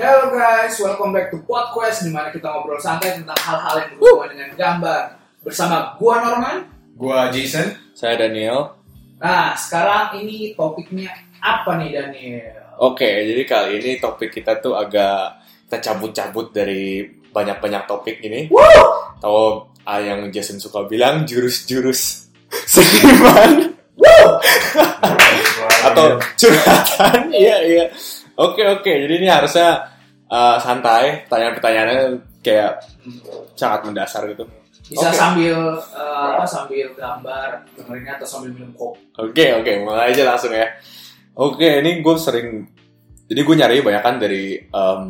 Hello guys, welcome back to Podcast di mana kita ngobrol santai tentang hal-hal yang berhubungan dengan gambar bersama gua Norman. Gua Jason. Saya Daniel. Nah, sekarang ini topiknya apa nih Daniel? Oke, jadi kali ini topik kita tuh agak kita cabut-cabut dari banyak-banyak topik ini. Woo! Atau ah, yang Jason suka bilang jurus-jurus seniman atau curhatan. Iya, iya. Oke, oke. Jadi ini harusnya uh, santai. Pertanyaan-pertanyaannya kayak sangat mendasar gitu. Bisa Oke. sambil apa sambil gambar dengerinnya atau sambil minum kopi. Oke oke mulai aja langsung ya. Oke ini gue sering jadi gue nyari banyak kan dari em,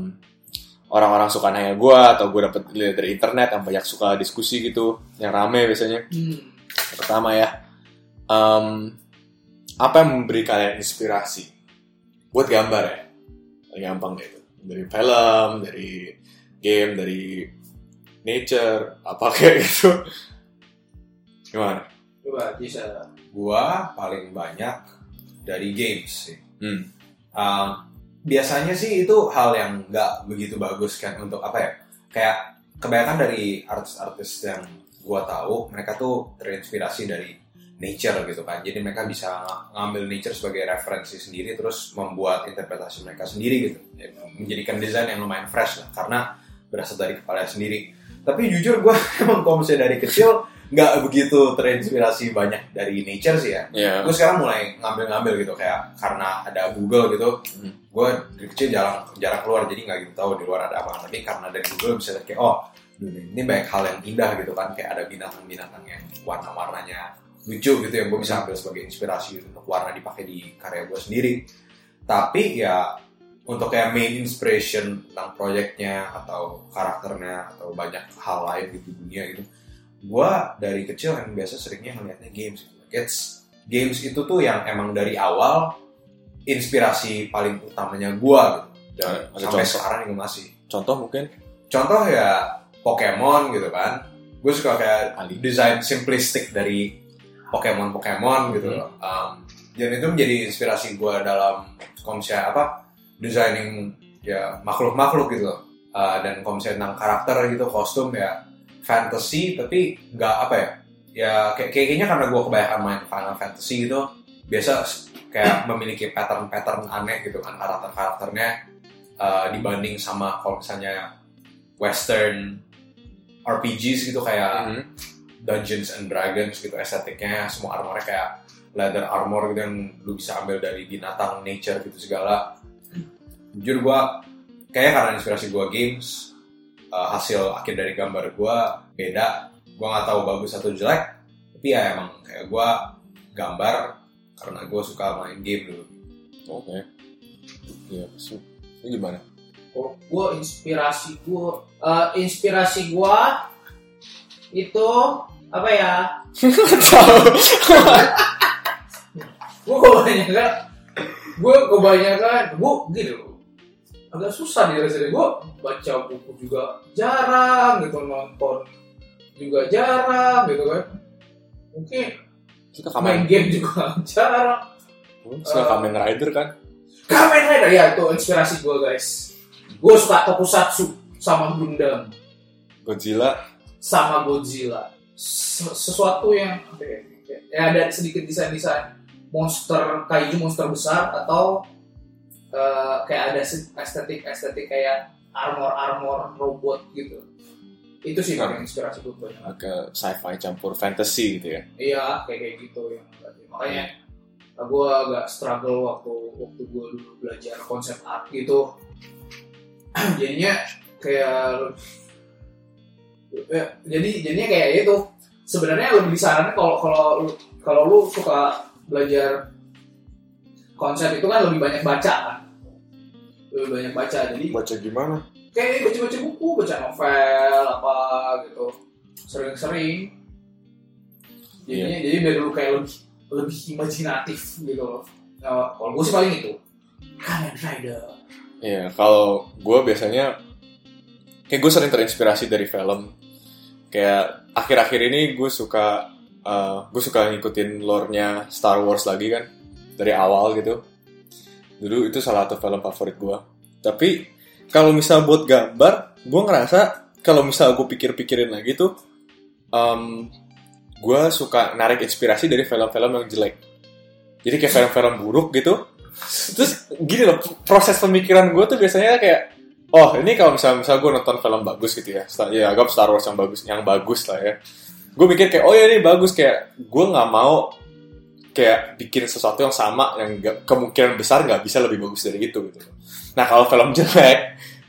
orang-orang suka nanya gue atau gue dapet lihat dari internet yang banyak suka diskusi gitu yang rame biasanya. Hmm. Yang pertama ya em, apa yang memberi kalian inspirasi buat gambar ya? Paling gampang deh itu dari film, dari game, dari nature, apa kayak gitu. Gimana? Coba bisa. Gua paling banyak dari games sih. Hmm. Um, biasanya sih itu hal yang nggak begitu bagus kan untuk apa ya? Kayak kebanyakan dari artis-artis yang gua tahu mereka tuh terinspirasi dari nature gitu kan. Jadi mereka bisa ngambil nature sebagai referensi sendiri terus membuat interpretasi mereka sendiri gitu. Ya, Menjadikan desain yang lumayan fresh lah karena berasal dari kepala sendiri. Tapi jujur gue emang kalau misalnya dari kecil nggak begitu terinspirasi banyak dari nature sih ya. Ya. Gue sekarang mulai ngambil-ngambil gitu kayak karena ada Google gitu. Hmm. Gue dari kecil jarang jarang keluar jadi nggak gitu tahu di luar ada apa. Tapi karena dari Google bisa kayak oh ini banyak hal yang indah gitu kan kayak ada binatang-binatang yang warna-warnanya lucu gitu yang gue bisa ambil sebagai inspirasi gitu, untuk warna dipakai di karya gue sendiri. Tapi ya untuk kayak main inspiration tentang proyeknya atau karakternya atau banyak hal lain gitu di dunia gitu gue dari kecil yang biasa seringnya ngeliatnya games gitu. It's, games itu tuh yang emang dari awal inspirasi paling utamanya gue gitu dan Ada- ada sampai contoh? sekarang juga masih Contoh mungkin? contoh ya Pokemon gitu kan gue suka kayak Ali. desain simplistik dari Pokemon Pokemon gitu Hmm. Um, dan itu menjadi inspirasi gue dalam konsep apa designing ya makhluk makhluk gitu loh Uh, dan konsep tentang karakter gitu kostum ya fantasy tapi nggak apa ya ya kayak kayaknya karena gue kebanyakan main Final Fantasy gitu biasa kayak memiliki pattern-pattern aneh gitu kan karakter-karakternya uh, dibanding sama kalau misalnya western RPGs gitu kayak Mhm. Dungeons and Dragons gitu estetiknya semua armornya kayak leather armor gitu yang lu bisa ambil dari binatang nature gitu segala jujur gua kayaknya karena inspirasi gua games uh, hasil akhir dari gambar gua beda gua nggak tahu bagus atau jelek tapi ya emang kayak gua gambar karena gua suka main game dulu Oke. Iya, so, ini gimana? Kalau gue inspirasi gue, eh, inspirasi gue itu apa ya? Gue kebanyakan, gue kebanyakan, gue gitu. Agak susah nih rasanya gue baca buku juga jarang gitu nonton juga jarang gitu kan. Mungkin Suka main game juga jarang. suka Eh, Kamen Rider kan? Kamen Rider ya itu inspirasi gue guys. Gue suka Tokusatsu sama Gundam Godzilla. sama Godzilla. Se- sesuatu yang apa ya, ya ada sedikit desain-desain monster kaiju monster besar atau eh, kayak ada estetik estetik kayak armor armor robot gitu. Itu sih yang inspirasi gue banyak. Agak sci-fi campur fantasy gitu ya. Iya kayak kayak gitu yang makanya gue agak struggle waktu waktu gue dulu belajar konsep art gitu jadinya kayak ya, jadi jadinya kayak itu sebenarnya lebih disarankan kalau kalau kalau lu suka belajar konsep itu kan lebih banyak baca kan lebih banyak baca jadi Baca gimana? kayak baca-baca buku, baca novel apa gitu, sering-sering. Jadinya jadi biar lu kayak lebih lebih imajinatif gitu loh. Nah, kalau gue sih paling itu Kamen Rider. Iya, kalau gue biasanya kayak gue sering terinspirasi dari film. Kayak akhir-akhir ini gue suka eh, gue suka ngikutin lore-nya Star Wars lagi kan dari awal gitu. Dulu itu salah satu film favorit gue. Tapi kalau misal buat gambar gue ngerasa kalau misal gue pikir-pikirin lagi tuh um, gue suka narik inspirasi dari film-film yang jelek jadi kayak film-film buruk gitu terus gini loh proses pemikiran gue tuh biasanya kayak oh ini kalau misal misal gue nonton film bagus gitu ya Star- ya anggap Star Wars yang bagus yang bagus lah ya. Gue mikir kayak oh ya ini bagus kayak gue nggak mau kayak bikin sesuatu yang sama yang nggak- kemungkinan besar nggak bisa lebih bagus dari itu gitu. Nah kalau film jelek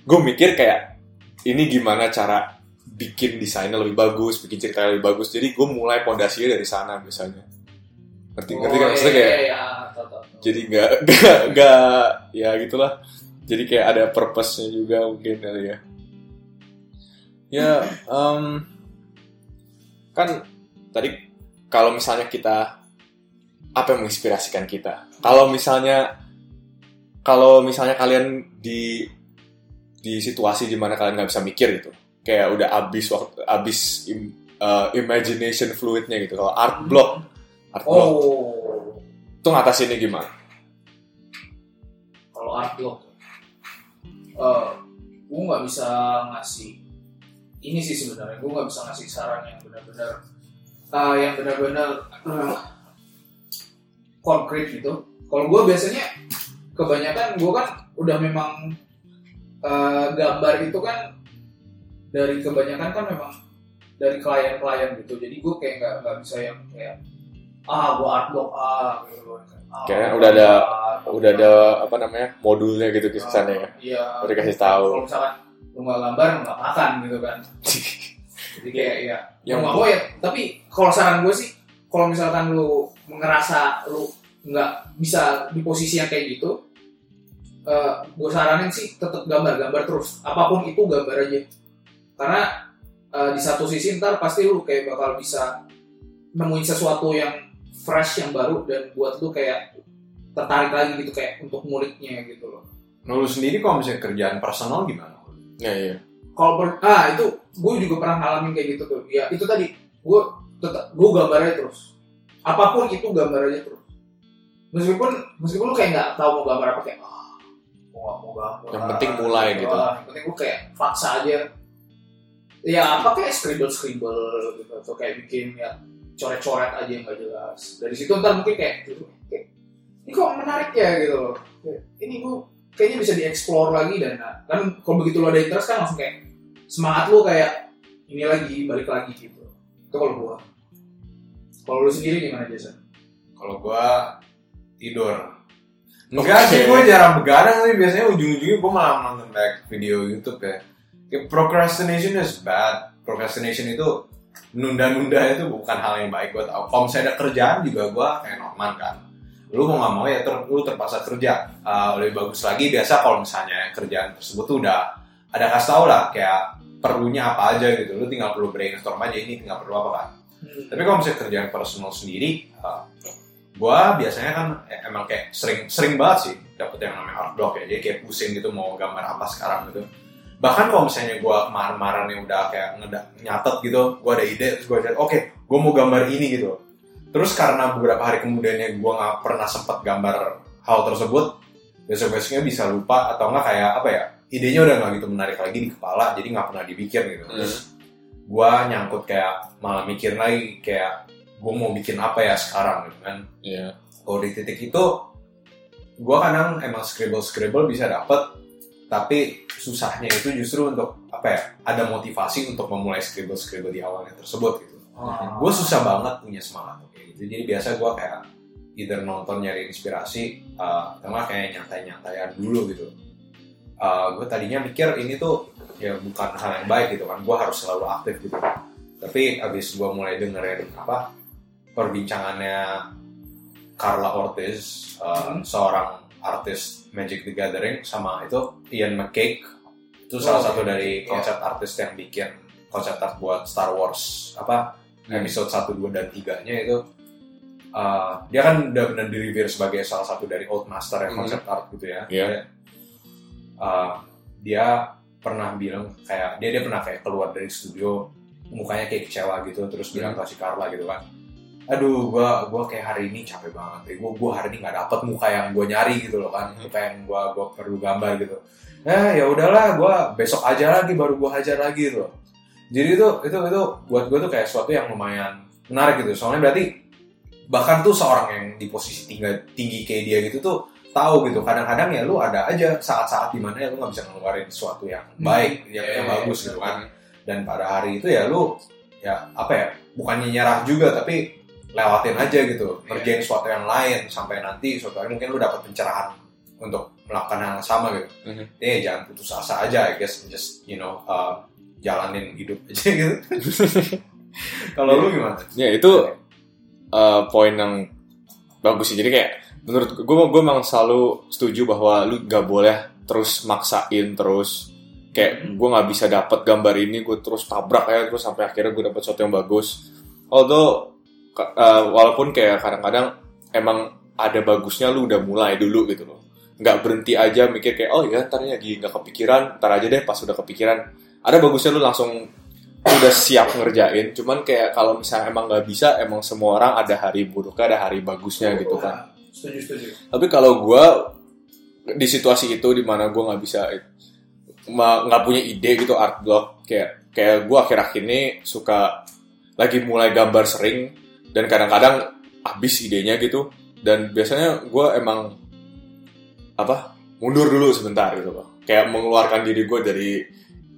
gue mikir kayak ini gimana cara bikin desainnya lebih bagus bikin ceritanya lebih bagus. Jadi gue mulai pondasinya dari sana misalnya ngerti ngerti kan? Maksudnya kayak iya, iya, tahu. jadi nggak nggak ya gitulah jadi kayak ada purpose-nya juga mungkin kali ya. Ya em, kan tadi kalau misalnya kita apa yang menginspirasikan kita? Kalau misalnya kalau misalnya kalian di di situasi di mana kalian nggak bisa mikir gitu. Kayak udah abis waktu abis im- eh, imagination fluidnya gitu. Kalau art block art block. Oh. Itu ngatasinnya gimana? Kalau art block eh gue nggak bisa ngasih ini sih sebenarnya. Gue nggak bisa ngasih saran yang benar-benar eh, yang benar-benar eh, konkret gitu. Kalau gue biasanya kebanyakan gue kan udah memang eh, gambar itu kan dari kebanyakan kan memang dari klien-klien gitu. Jadi gue kayak nggak bisa yang kayak ah gue art block ah gitu Ah, Kayaknya udah ada- ah, udah ada apa namanya modulnya gitu ke sana ya Iya. Udah dikasih tahu. Kalau misalkan lu nggak gambar nggak makan gitu kan. Jadi kayak ya. Yang- nggak ya. Tapi kalau saran gue sih, kalau misalkan lu ngerasa lu nggak bisa di posisi yang kayak gitu, eh gue saranin sih tetap gambar, gambar terus. Apa pun itu gambar aja. Karena eh, di satu sisi ntar pasti lu kayak bakal bisa nemuin sesuatu yang fresh yang baru dan buat lu kayak tertarik lagi gitu kayak untuk nguliknya gitu loh. Nah, lu sendiri kalau misalnya kerjaan personal gimana? ya iya kalau per- ah itu gue juga pernah ngalamin kayak gitu tuh. Ya itu tadi gue tetap gue gambar aja terus. Apa pun itu gambar aja terus. Meskipun meskipun lu kayak nggak tahu mau gambar apa kayak ah mau mau gambar. Yang penting mulai gitu. Ah, yang penting gue kayak paksa aja. Ya apa kayak scribble scribble gitu atau kayak bikin ya coret-coret aja yang gak jelas dari situ ntar mungkin kayak gitu kayak, ini kok menarik ya gitu loh Kayak, ini gue kayaknya bisa dieksplor lagi dan nah, kan kalau begitu lo ada interest kan langsung kayak semangat lo kayak ini lagi balik lagi gitu itu kalau gua kalau lu sendiri gimana Jason? Kalau gua tidur. Enggak sih, gue jarang begadang tapi biasanya ujung-ujungnya gue malah nonton back video YouTube ya. Kayak procrastination is bad. Procrastination itu nunda-nunda itu bukan hal yang baik gue tau. Kalau misalnya ada kerjaan juga gue kayak Norman kan. Lu mau nggak mau ya ter, lu terpaksa kerja. Uh, lebih bagus lagi biasa kalau misalnya kerjaan tersebut tuh udah ada kasih tau lah kayak perlunya apa aja gitu. Lu tinggal perlu brainstorm aja ini tinggal perlu apa kan. Tapi kalau misalnya kerjaan personal sendiri, uh, gua biasanya kan eh, emang kayak sering sering banget sih dapet yang namanya art block ya. Jadi kayak pusing gitu mau gambar apa sekarang gitu. Bahkan kalau misalnya gua kemarin-kemarin yang udah kayak nyatet gitu, gua ada ide terus jadi oke, gua mau gambar ini gitu. Terus karena beberapa hari kemudiannya gua nggak pernah sempat gambar hal tersebut, besok-besoknya bisa lupa atau enggak kayak apa ya? Idenya udah nggak gitu menarik lagi di kepala, jadi nggak pernah dipikir gitu. Terus gua nyangkut kayak malah mikir lagi kayak gue mau bikin apa ya sekarang gitu kan Iya. kalau di titik itu gue kadang emang scribble scribble bisa dapet tapi susahnya itu justru untuk apa ya ada motivasi untuk memulai scribble scribble di awalnya tersebut gitu. Ah. gue susah banget punya semangat kayak gitu. Jadi biasa gue kayak either nonton nyari inspirasi uh, kayak nyantai-nyantaian dulu gitu. Gue tadinya mikir ini tuh ya bukan hal yang baik gitu kan. Gue harus selalu aktif gitu. Tapi abis gue mulai dengerin apa perbincangannya Carla Ortiz uh, Hmm. seorang artis Magic the Gathering sama itu Ian McCake itu salah Oh, satu dari iya. konsep artis yang bikin konsep art buat Star Wars apa episode 1, 2, dan 3 nya itu uh, dia kan udah benar di review sebagai salah satu dari old master yang Mhm. konsep art gitu ya Iya. Dia, uh, dia pernah bilang kayak dia dia pernah kayak keluar dari studio mukanya kayak kecewa gitu terus bilang ke si Carla gitu kan aduh gua gua kayak hari ini capek banget. Ya. gua gua hari ini nggak dapet muka yang gua nyari gitu loh kan. Muka yang gua gua perlu gambar gitu. Eh ya udahlah gue besok aja lagi baru gue hajar lagi gitu loh. Jadi itu itu itu buat gue tuh kayak sesuatu yang lumayan menarik gitu. Soalnya berarti bahkan tuh seorang yang di posisi tinggi tinggi kayak dia gitu tuh tahu gitu. Kadang-kadang ya lu ada aja saat-saat di mana ya lu nggak bisa ngeluarin sesuatu yang Hmm. baik yang, Iya, yang iya, bagus iya, gitu kan. Dan pada hari itu ya lu ya apa ya bukannya nyerah juga tapi lewatin aja gitu Iya. ngerjain sesuatu yang lain sampai nanti suatu hari mungkin lu dapat pencerahan untuk melakukan hal yang sama gitu Mhm. eh jangan putus asa aja I guess just you know uh, jalanin hidup aja gitu kalau lu gimana Ya itu uh, poin yang bagus sih. Jadi kayak menurut gue, gue memang selalu setuju bahwa lu gak boleh terus maksain terus kayak gue nggak bisa dapat gambar ini gue terus tabrak ya terus sampai akhirnya gue dapat sesuatu yang bagus. Although uh, walaupun kayak kadang-kadang emang ada bagusnya lu udah mulai dulu gitu loh. Nggak berhenti aja mikir kayak oh ya ntar lagi nggak kepikiran, ntar aja deh pas udah kepikiran. Ada bagusnya lu langsung udah siap ngerjain cuman kayak kalau misalnya emang nggak bisa emang semua orang ada hari buruknya ada hari bagusnya gitu kan setuju setuju tapi kalau gue di situasi itu di mana gue nggak bisa ma- nggak punya ide gitu art block kayak kayak gue akhir-akhir ini suka lagi mulai gambar sering dan kadang-kadang habis idenya gitu. Dan biasanya gue emang apa mundur dulu sebentar gitu loh. Kayak mengeluarkan diri gue dari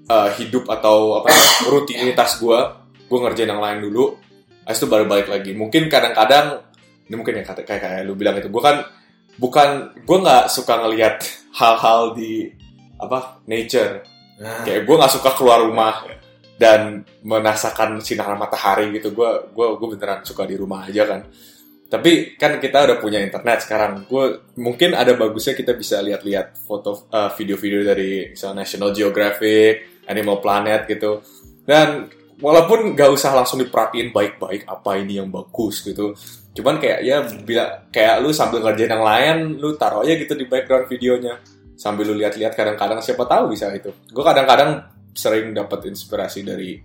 uh, hidup atau apa rutinitas gue gue ngerjain yang lain dulu. Habis itu baru balik lagi. Mungkin kadang-kadang ini mungkin ya kata- kayak kayak lu bilang itu gue kan bukan gue nggak suka ngelihat hal-hal di apa nature. Nah, kayak gue nggak suka keluar rumah dan merasakan sinar matahari gitu. Gue gue gue beneran suka di rumah aja kan. Tapi kan kita udah punya internet sekarang. Gue mungkin ada bagusnya kita bisa lihat-lihat foto uh, video-video dari misalnya National Geographic Animal Planet gitu. Dan walaupun gak usah langsung diperhatiin baik-baik apa ini yang bagus gitu. Cuman kayak ya bila kayak lu sambil ngerjain yang lain lu taruh aja gitu di background videonya. Sambil lu lihat-lihat kadang-kadang siapa tahu bisa itu. Gue kadang-kadang sering dapat inspirasi dari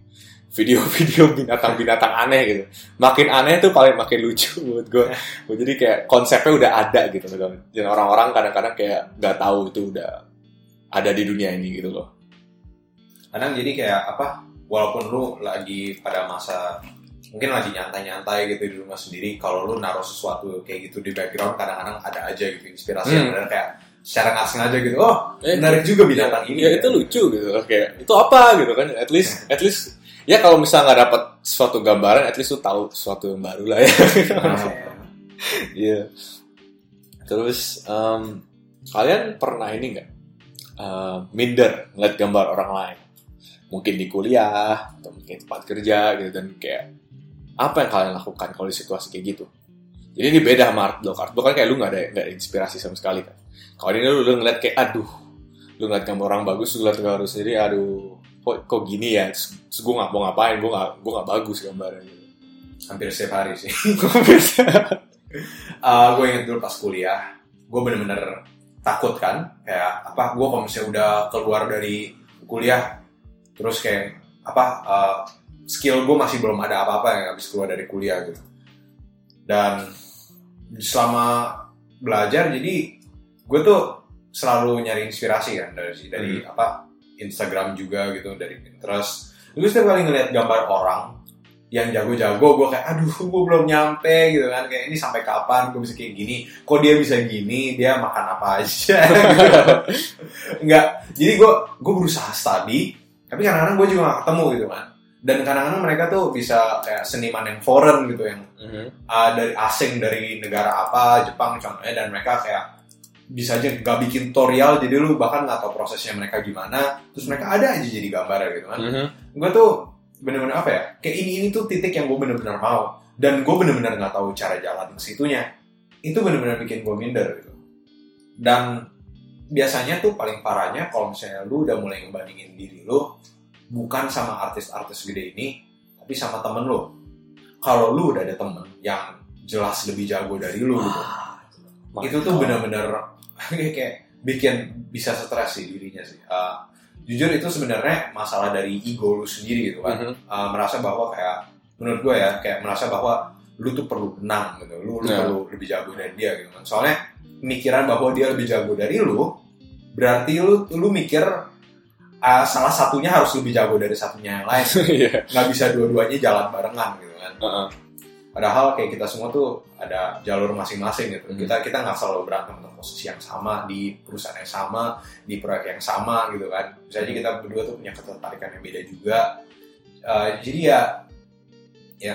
video-video binatang-binatang aneh gitu. Makin aneh tuh paling makin lucu buat gue jadi kayak konsepnya udah ada gitu loh dan orang-orang kadang-kadang kayak nggak tahu itu udah ada di dunia ini gitu loh. Kadang jadi kayak apa walaupun lu lagi pada masa mungkin lagi nyantai-nyantai gitu di rumah sendiri kalau lu naruh sesuatu kayak gitu di background kadang-kadang ada aja gitu inspirasi yang Hmm. benar kayak secara nggak sengaja gitu oh Eh, menarik juga binatang ini ya itu lucu gitu kayak itu apa gitu kan at least at least ya kalau misalnya nggak dapat suatu gambaran at least lu tahu sesuatu yang baru lah ya Iya. Terus em, kalian pernah ini nggak eh, minder ngeliat gambar orang lain? Mungkin di kuliah atau mungkin tempat kerja gitu dan kayak apa yang kalian lakukan kalau di situasi kayak gitu? Jadi ini beda sama art block. Art block kan kayak lu nggak ada nggak ada inspirasi sama sekali kan. Kalau ini lu, lu ngeliat kayak aduh, lu ngeliat gambar orang bagus, lu ngeliat gambar lu sendiri, aduh, kok, kok gini ya? Terus, gue nggak mau ngapain, gue nggak gue nggak bagus gambarnya. Gitu. hampir setiap hari sih gue inget dulu pas kuliah gue bener-bener takut kan kayak apa gue kalau misalnya udah keluar dari kuliah terus kayak apa uh, skill gue masih belum ada apa-apa yang habis keluar dari kuliah gitu dan selama belajar jadi gue tuh selalu nyari inspirasi kan dari dari apa Instagram juga gitu dari Pinterest. Gue setiap kali ngeliat gambar orang yang jago-jago gue kayak aduh gue belum nyampe gitu kan. Kayak ini sampai kapan? Gue bisa kayak gini? Kok dia bisa gini? Dia makan apa aja? Nggak jadi gue gue berusaha study tapi kadang-kadang gue juga gak ketemu gitu kan. Dan kadang-kadang mereka tuh bisa kayak seniman yang foreign gitu yang uh, dari asing dari negara apa Jepang contohnya dan mereka kayak bisa aja gak bikin tutorial jadi lu bahkan nggak tahu prosesnya mereka gimana terus mereka ada aja jadi gambar gitu kan. Gue tuh bener-bener apa ya kayak ini ini tuh titik yang gue bener-bener mau dan gue bener-bener nggak tahu cara jalan ke situnya. Itu bener-bener bikin gue minder gitu. Dan biasanya tuh paling parahnya kalau misalnya lu udah mulai ngebandingin diri lu bukan sama artis-artis gede ini tapi sama temen lu. Kalau lu udah ada temen yang jelas lebih jago dari lu gitu. Itu tuh bener-bener kayak bikin bisa stres sih dirinya sih Uh, jujur itu sebenarnya masalah dari ego lu sendiri gitu kan Mhm. Uh, merasa bahwa kayak menurut gue ya kayak merasa bahwa lu tuh perlu menang gitu lu, lu Ya. perlu lebih jago dari dia gitu kan soalnya pemikiran bahwa dia lebih jago dari lu berarti lu lu mikir uh, salah satunya harus lebih jago dari satunya yang lain Iya. nggak bisa dua-duanya jalan barengan gitu kan Heeh. Padahal kayak kita semua tuh ada jalur masing-masing gitu. Hmm. kita kita nggak selalu berantem untuk posisi yang sama di perusahaan yang sama di proyek yang sama gitu kan. Bisa aja kita berdua tuh punya ketertarikan yang beda juga. Uh, jadi ya ya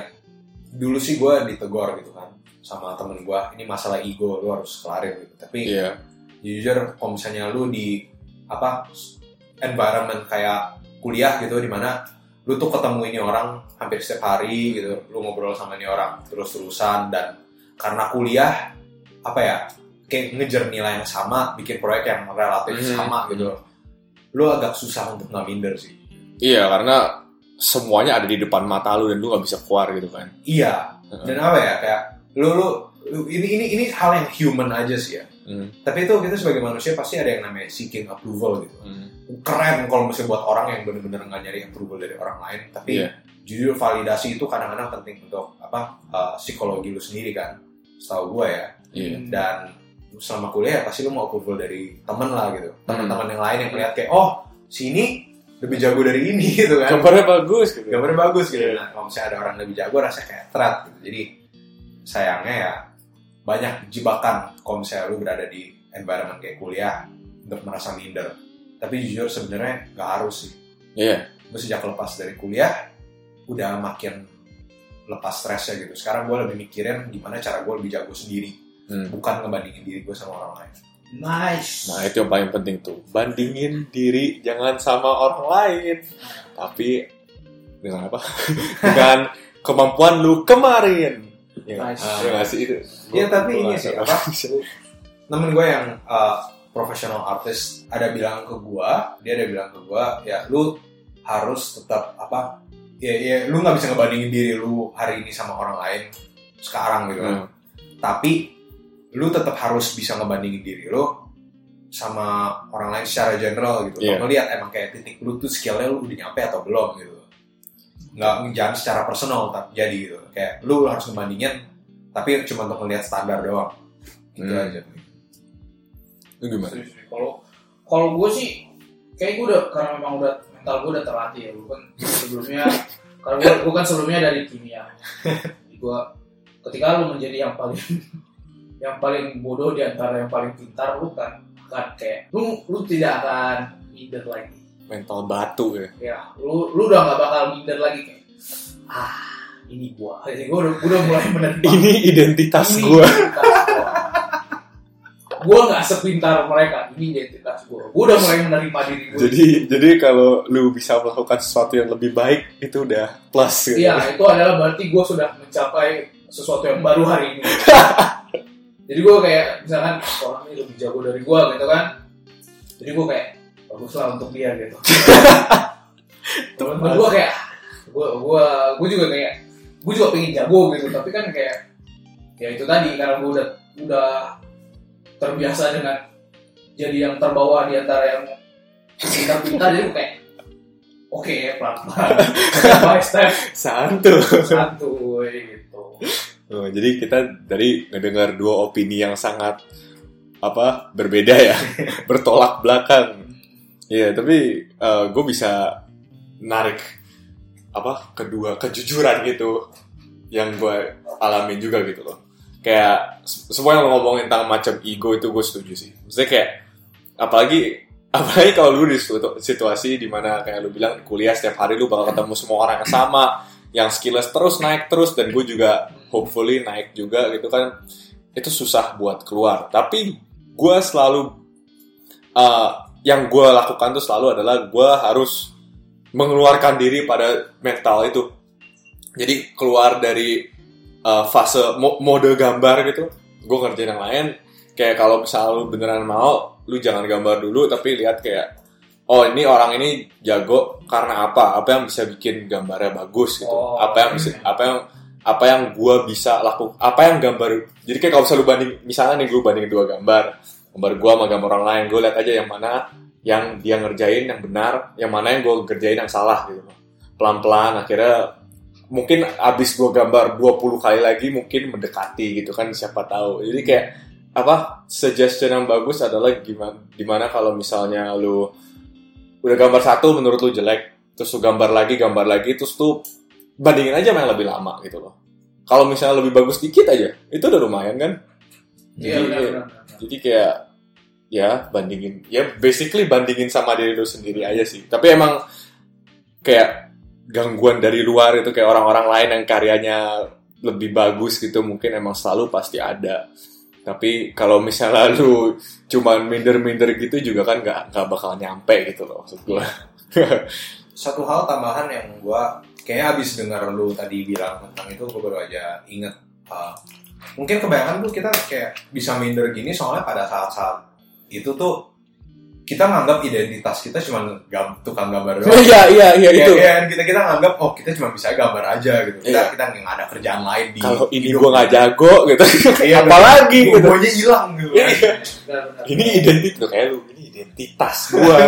dulu sih gue ditegor gitu kan sama temen gue ini masalah ego lu harus kelarin gitu. Tapi Iya. jujur kalau misalnya lu di apa environment kayak kuliah gitu di mana lu tuh ketemu ini orang hampir setiap hari gitu lu ngobrol sama ini orang terus terusan dan karena kuliah apa ya kayak ngejar nilai yang sama bikin proyek yang relatif Hmm. sama gitu. Lu agak susah untuk nggak minder sih. Iya, karena semuanya ada di depan mata lu dan lu nggak bisa keluar gitu kan. iya. Dan apa ya kayak lu lu, lu- ini ini ini hal yang human aja sih ya Hmm. tapi itu kita sebagai manusia pasti ada yang namanya seeking approval gitu Hmm. keren kalau misalnya buat orang yang bener-bener nggak nyari approval dari orang lain tapi Iya. jujur validasi itu kadang-kadang penting untuk apa uh, psikologi lu sendiri kan setahu gue ya Iya. dan selama kuliah pasti lu mau approval dari temen lah gitu Hmm. teman-teman yang lain yang melihat kayak oh sini lebih jago dari ini gitu kan Gambarnya bagus gitu. gambarnya bagus gitu Iya. nah kalau misalnya ada orang lebih jago rasanya kayak threat gitu jadi sayangnya ya banyak jebakan kalau misalnya lu berada di environment kayak kuliah untuk merasa minder tapi jujur sebenarnya nggak harus sih Iya. gue sejak lepas dari kuliah udah makin lepas stresnya gitu sekarang gue lebih mikirin gimana cara gue lebih jago sendiri Hmm. bukan ngebandingin diri gue sama orang lain Nice. Nah itu yang paling penting tuh Bandingin diri jangan sama orang lain Tapi Dengan apa? dengan kemampuan lu kemarin? Nice. Ya sih itu Iya, tapi ini sih, apa? temen gue yang uh, profesional artis ada bilang ke gue dia ada bilang ke gue ya lu harus tetap apa ya, ya lu nggak bisa ngebandingin diri lu hari ini sama orang lain sekarang gitu kan Hmm. tapi lu tetap harus bisa ngebandingin diri lu sama orang lain secara general gitu Iya. Untuk ngeliat emang kayak titik lu tuh skillnya lu udah nyampe atau belum gitu nggak jangan secara personal tapi jadi gitu. Kayak lu harus ngebandingin tapi cuma untuk ngeliat standar doang. Gitu Hmm. aja. Lu gimana? Kalau kalau gue sih kayak gue udah karena memang udah mental gue udah terlatih ya gue kan sebelumnya karena gue, gue kan sebelumnya dari kimia. Jadi gue ketika lu menjadi yang paling yang paling bodoh di antara yang paling pintar lu kan akan kayak lu lu tidak akan minder lagi Mental batu ya. Ya lu lu udah nggak bakal minder lagi kayak ah ini gua. Jadi gua udah, gua udah mulai menerima Ini identitas ini gue identitas gua. Gua nggak sepintar mereka ini identitas gua. Gua udah mulai menerima diri gua. Jadi jadi kalau lu bisa melakukan sesuatu yang lebih baik Itu udah plus gitu. Iya itu adalah berarti gua sudah mencapai sesuatu yang baru hari ini. Jadi gua kayak misalkan orang ini lebih jago dari gua gitu kan. Jadi gua kayak baguslah untuk dia gitu. Temen-temen gua kayak gua gua gua juga kayak gua juga pengen jago gitu. Tapi kan kayak ya itu tadi karena gua udah udah terbiasa dengan jadi yang terbawa di antara yang pintar-pintar jadi gua kayak oke pelan-pelan. Step by step Santuy. Santuy gitu. Oh, jadi kita tadi ngedengar dua opini yang sangat apa berbeda ya, bertolak belakang. Iya, tapi gue bisa narik apa kedua kejujuran gitu yang gue alamin juga gitu loh. Kayak semua yang lo ngomongin tentang macam ego itu gue setuju sih. Maksudnya kayak apalagi apalagi kalau lu di situ- situasi di mana kayak lu bilang kuliah setiap hari lu bakal ketemu semua orang yang sama yang skillless terus naik terus dan gue juga hopefully naik juga gitu kan itu susah buat keluar tapi gue selalu uh, yang gue lakukan tuh selalu adalah gue harus mengeluarkan diri pada mental itu. Jadi keluar dari uh, fase mo- mode gambar gitu. Gue ngerjain yang lain. Kayak kalau misalnya lu beneran mau lu jangan gambar dulu tapi lihat kayak oh ini orang ini jago karena apa? Apa yang bisa bikin gambarnya bagus gitu? Oh, apa yang bisa apa yang apa yang gua bisa lakukan apa yang gambar jadi kayak kalau misalnya lu banding misalnya nih gue bandingin dua gambar gambar gua sama gambar orang lain. Gue lihat aja yang mana yang dia ngerjain yang benar yang mana yang gue ngerjain yang salah gitu. Pelan pelan akhirnya mungkin abis gue gambar 20 kali lagi mungkin mendekati gitu kan siapa tahu. Jadi kayak apa suggestion yang bagus adalah gimana gimana kalau misalnya lu udah gambar satu menurut lu jelek terus lu gambar lagi gambar lagi terus tuh bandingin aja sama yang lebih lama gitu loh. Kalau misalnya lebih bagus dikit aja itu udah lumayan kan Iya Jadi, benar benar. benar. jadi kayak ya bandingin ya basically bandingin sama diri lu sendiri aja sih tapi emang kayak gangguan dari luar itu kayak orang-orang lain yang karyanya lebih bagus gitu mungkin emang selalu pasti ada tapi kalau misalnya lu cuman minder-minder gitu juga kan nggak nggak bakal nyampe gitu loh maksud gua Satu hal tambahan yang gua kayaknya abis dengar lu tadi bilang tentang itu gue baru aja inget uh, mungkin kebanyakan tuh kita kayak bisa minder gini soalnya pada saat-saat itu tuh kita nganggap identitas kita cuma gam, tukang gambar doang. iya iya iya Iya, itu iya, kita kita nganggap oh kita cuma bisa gambar aja gitu. Kita Iya. kita nggak ada kerjaan lain di kalau ini gua nggak jago gitu Iya, apalagi gitu guanya hilang gitu. Iya. Benar, benar. ini identitas kayak lu ini identitas gua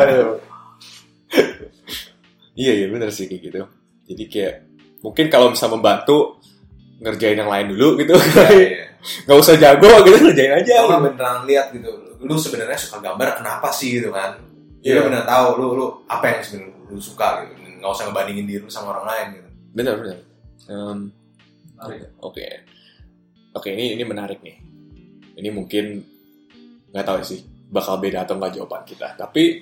iya iya bener sih kayak gitu jadi kayak mungkin kalau bisa membantu ngerjain yang lain dulu gitu Iya, iya. nggak usah jago gitu ngerjain aja Kalau gitu. beneran lihat gitu, lu sebenarnya suka gambar kenapa sih gitu kan? Ya Iya. lu bener tahu lu lu apa yang sebenarnya lu suka gitu. Nggak usah ngebandingin diri lu sama orang lain gitu. bener bener Menarik. oke oke ini ini menarik nih ini mungkin nggak tahu sih bakal beda atau nggak jawaban kita tapi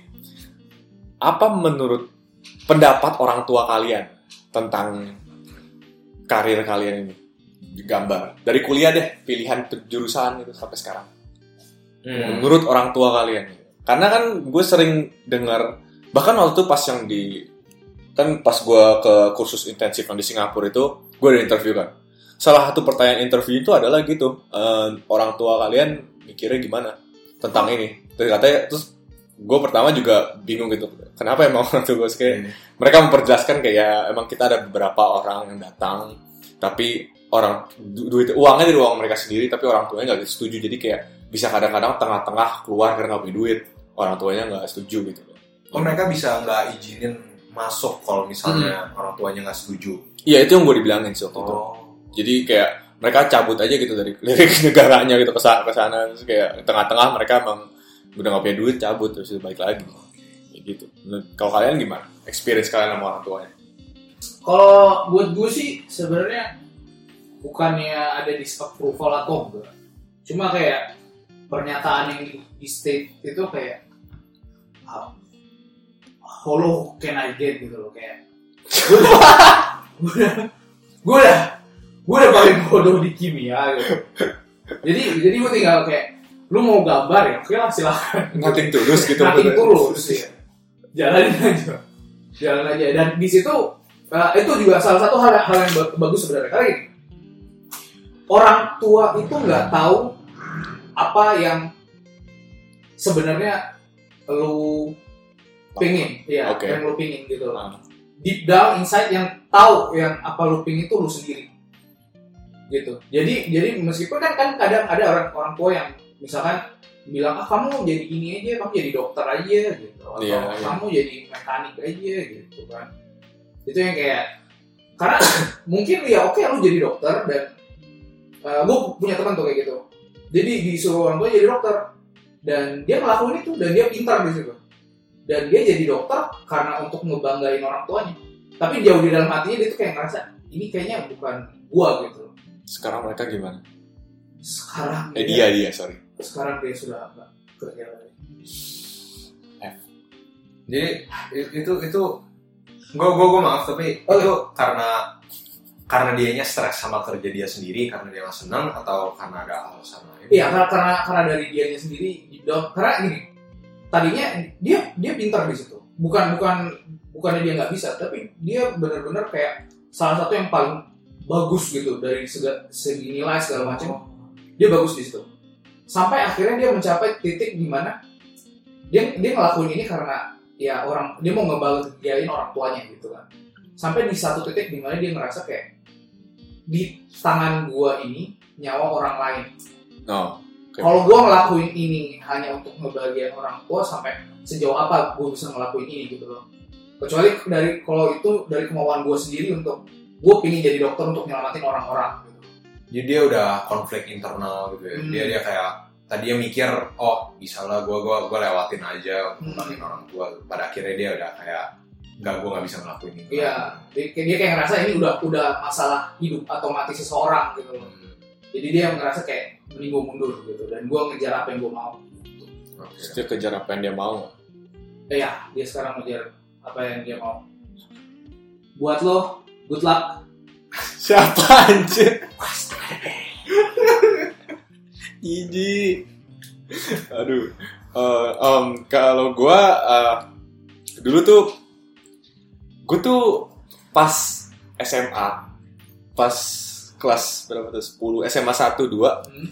apa menurut pendapat orang tua kalian tentang karir kalian ini gambar. Dari kuliah deh pilihan jurusan itu sampai sekarang. Hmm. menurut orang tua kalian. Karena kan gue sering dengar bahkan waktu itu pas yang di kan pas gue ke kursus intensif yang di Singapura itu gue ada interview kan. Salah satu pertanyaan interview itu adalah gitu eh, orang tua kalian mikirnya gimana tentang ini. Terus katanya terus gue pertama juga bingung gitu kenapa emang orang tua gue kayak mereka memperjelaskan kayak emang kita ada beberapa orang yang datang tapi orang du- duit uangnya dari uang mereka sendiri tapi orang tuanya nggak setuju. Jadi kayak bisa kadang-kadang tengah-tengah keluar karena nggak punya duit. Orang tuanya nggak setuju gitu. Oh, mereka bisa nggak izinin masuk kalau misalnya orang tuanya nggak setuju. iya itu yang gue dibilangin sih waktu itu. Oh. jadi kayak mereka cabut aja gitu dari dari negaranya gitu ke sana ke sana. Terus kayak tengah-tengah mereka emang udah nggak punya duit cabut terus balik lagi. Kayak gitu. Nah, kalau kalian gimana? Experience kalian sama orang tuanya? Kalau buat gue sih sebenarnya bukannya ada disapproval atau enggak. Cuma kayak pernyataan yang di, di state itu kayak how, how low can I get gitu loh kayak gue udah gue udah gue udah paling bodoh di kimia gitu. Jadi jadi gue tinggal kayak lu mau gambar ya oke lah silakan nothing tulus gitu Nothing tulus ya. Jalanin aja. Jalan aja. Dan di situ uh, itu juga salah satu hal, hal yang ba- bagus sebenarnya. Karena gini, orang tua itu nggak tahu apa yang sebenarnya lu pingin, ya, Oke. yang lu pingin gitu loh. Ah. Deep down inside yang tahu yang apa lu pingin itu lu sendiri. Gitu. Jadi jadi meskipun kan kan kadang ada orang orang tua yang misalkan bilang ah kamu jadi ini aja kamu jadi dokter aja gitu atau Iya, iya. kamu jadi mekanik aja gitu kan itu yang kayak karena mungkin ya oke lu jadi dokter dan gue punya teman tuh kayak gitu. Jadi disuruh orang tua jadi dokter. Dan dia ngelakuin itu dan dia pintar di situ. Dan dia jadi dokter karena untuk ngebanggain orang tuanya. Tapi jauh di dalam hatinya dia tuh kayak ngerasa ini kayaknya bukan gua gitu. Sekarang mereka gimana? Sekarang eh dia dia sorry. Sekarang dia sudah nggak kerja lagi. Jadi itu itu gue gue gue maaf tapi Oh, itu karena karena dianya stres sama kerja dia sendiri karena dia nggak senang atau karena ada alasan lain? Iya karena karena karena dari dianya sendiri deep down karena gini tadinya dia dia pintar di situ. Bukan bukan bukannya dia nggak bisa tapi dia benar-benar kayak salah satu yang paling bagus gitu dari sega, segi nilai segala macam. Dia bagus di situ. Sampai akhirnya dia mencapai titik di mana dia dia ngelakuin ini karena ya orang dia mau ngebahagiain orang tuanya gitu kan. Sampai di satu titik di mana dia ngerasa kayak di tangan gua ini nyawa orang lain no Oke. kalau gue ngelakuin ini hanya untuk ngebahagiain orang tua sampai sejauh apa gue bisa ngelakuin ini gitu loh kecuali dari kalau itu dari kemauan gue sendiri untuk gue pingin jadi dokter untuk nyelamatin orang-orang gitu. Jadi dia udah konflik internal gitu ya. Hmm. Dia dia kayak tadinya mikir oh bisa lah gue gua gua lewatin aja untuk Hmm. orang tua pada akhirnya dia udah kayak nggak gue nggak bisa ngelakuin ini Iya, dia, dia kayak ngerasa ini udah udah masalah hidup atau mati seseorang gitu loh. Hmm, Jadi dia ngerasa kayak mending gue mundur gitu dan gue ngejar apa yang gue mau. Gitu. oke. Terus dia kejar apa yang dia mau nggak? Eh, ya, dia sekarang ngejar apa yang dia mau. Buat lo, good luck. Siapa anjir? Iji. Aduh. Eh, em, kalau gua eh, dulu tuh gue tuh pas SMA pas kelas berapa tuh 10 SMA 1 2 Hmm.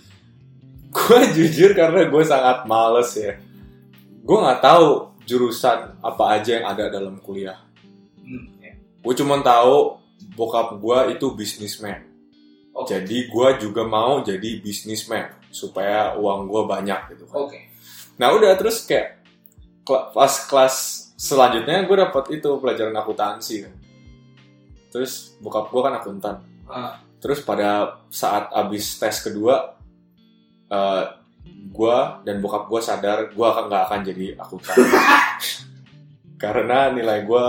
gue jujur karena gue sangat males ya gue nggak tahu jurusan apa aja yang ada dalam kuliah Hmm, ya. gue cuma tahu bokap gue itu bisnismen Oke. jadi gue juga mau jadi bisnismen supaya uang gue banyak gitu kan Oke. nah udah terus kayak pas kelas selanjutnya gue dapat itu pelajaran akuntansi kan terus bokap gue kan akuntan Ah, Terus pada saat abis tes kedua, eh gue dan bokap gue sadar gue akan nggak akan jadi akuntan. Karena nilai gue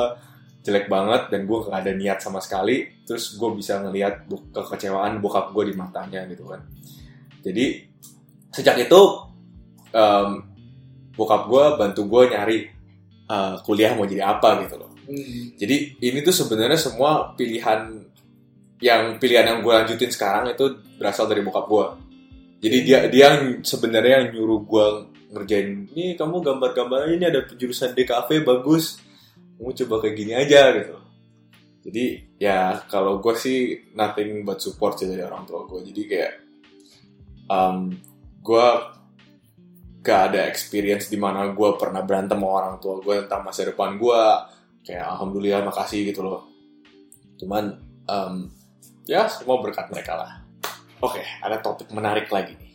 jelek banget dan gue nggak ada niat sama sekali. Terus gue bisa ngelihat kekecewaan bokap gue di matanya gitu kan. Jadi sejak itu em, bokap gue bantu gue nyari eh, kuliah mau jadi apa gitu loh. hmm, Jadi ini tuh sebenarnya semua pilihan yang pilihan yang gue lanjutin sekarang itu berasal dari bokap gue. Jadi dia dia yang sebenarnya yang nyuruh gue ngerjain ini kamu gambar-gambar ini ada jurusan DKV bagus, kamu coba kayak gini aja gitu. Jadi ya kalau gue sih nothing but support sih dari orang tua gue. Jadi kayak um, gue gak ada experience di mana gue pernah berantem sama orang tua gue tentang masa depan gue kayak alhamdulillah makasih gitu loh. Cuman em, ya semua berkat mereka lah. Oke ada topik menarik lagi nih.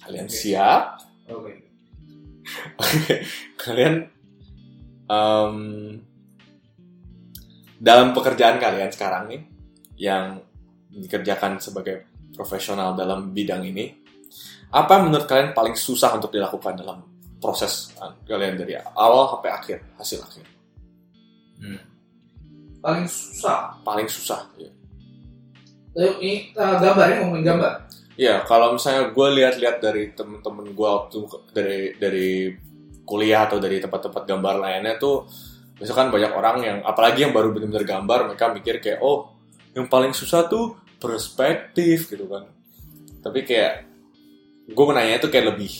Kalian Oke. siap? Oke. Oke, kalian em, dalam pekerjaan kalian sekarang nih yang dikerjakan sebagai profesional dalam bidang ini apa menurut kalian paling susah untuk dilakukan dalam proses uh, kalian dari awal sampai akhir hasil akhir Hmm. Paling susah. paling susah ya. Ini eh, gambarnya ngomongin gambar. Ya, kalau misalnya gue lihat-lihat dari temen-temen gue waktu dari dari kuliah atau dari tempat-tempat gambar lainnya tuh, misalkan banyak orang yang, apalagi yang baru benar-benar gambar, mereka mikir kayak, oh, yang paling susah tuh perspektif gitu kan. Tapi kayak, gue menanya itu kayak lebih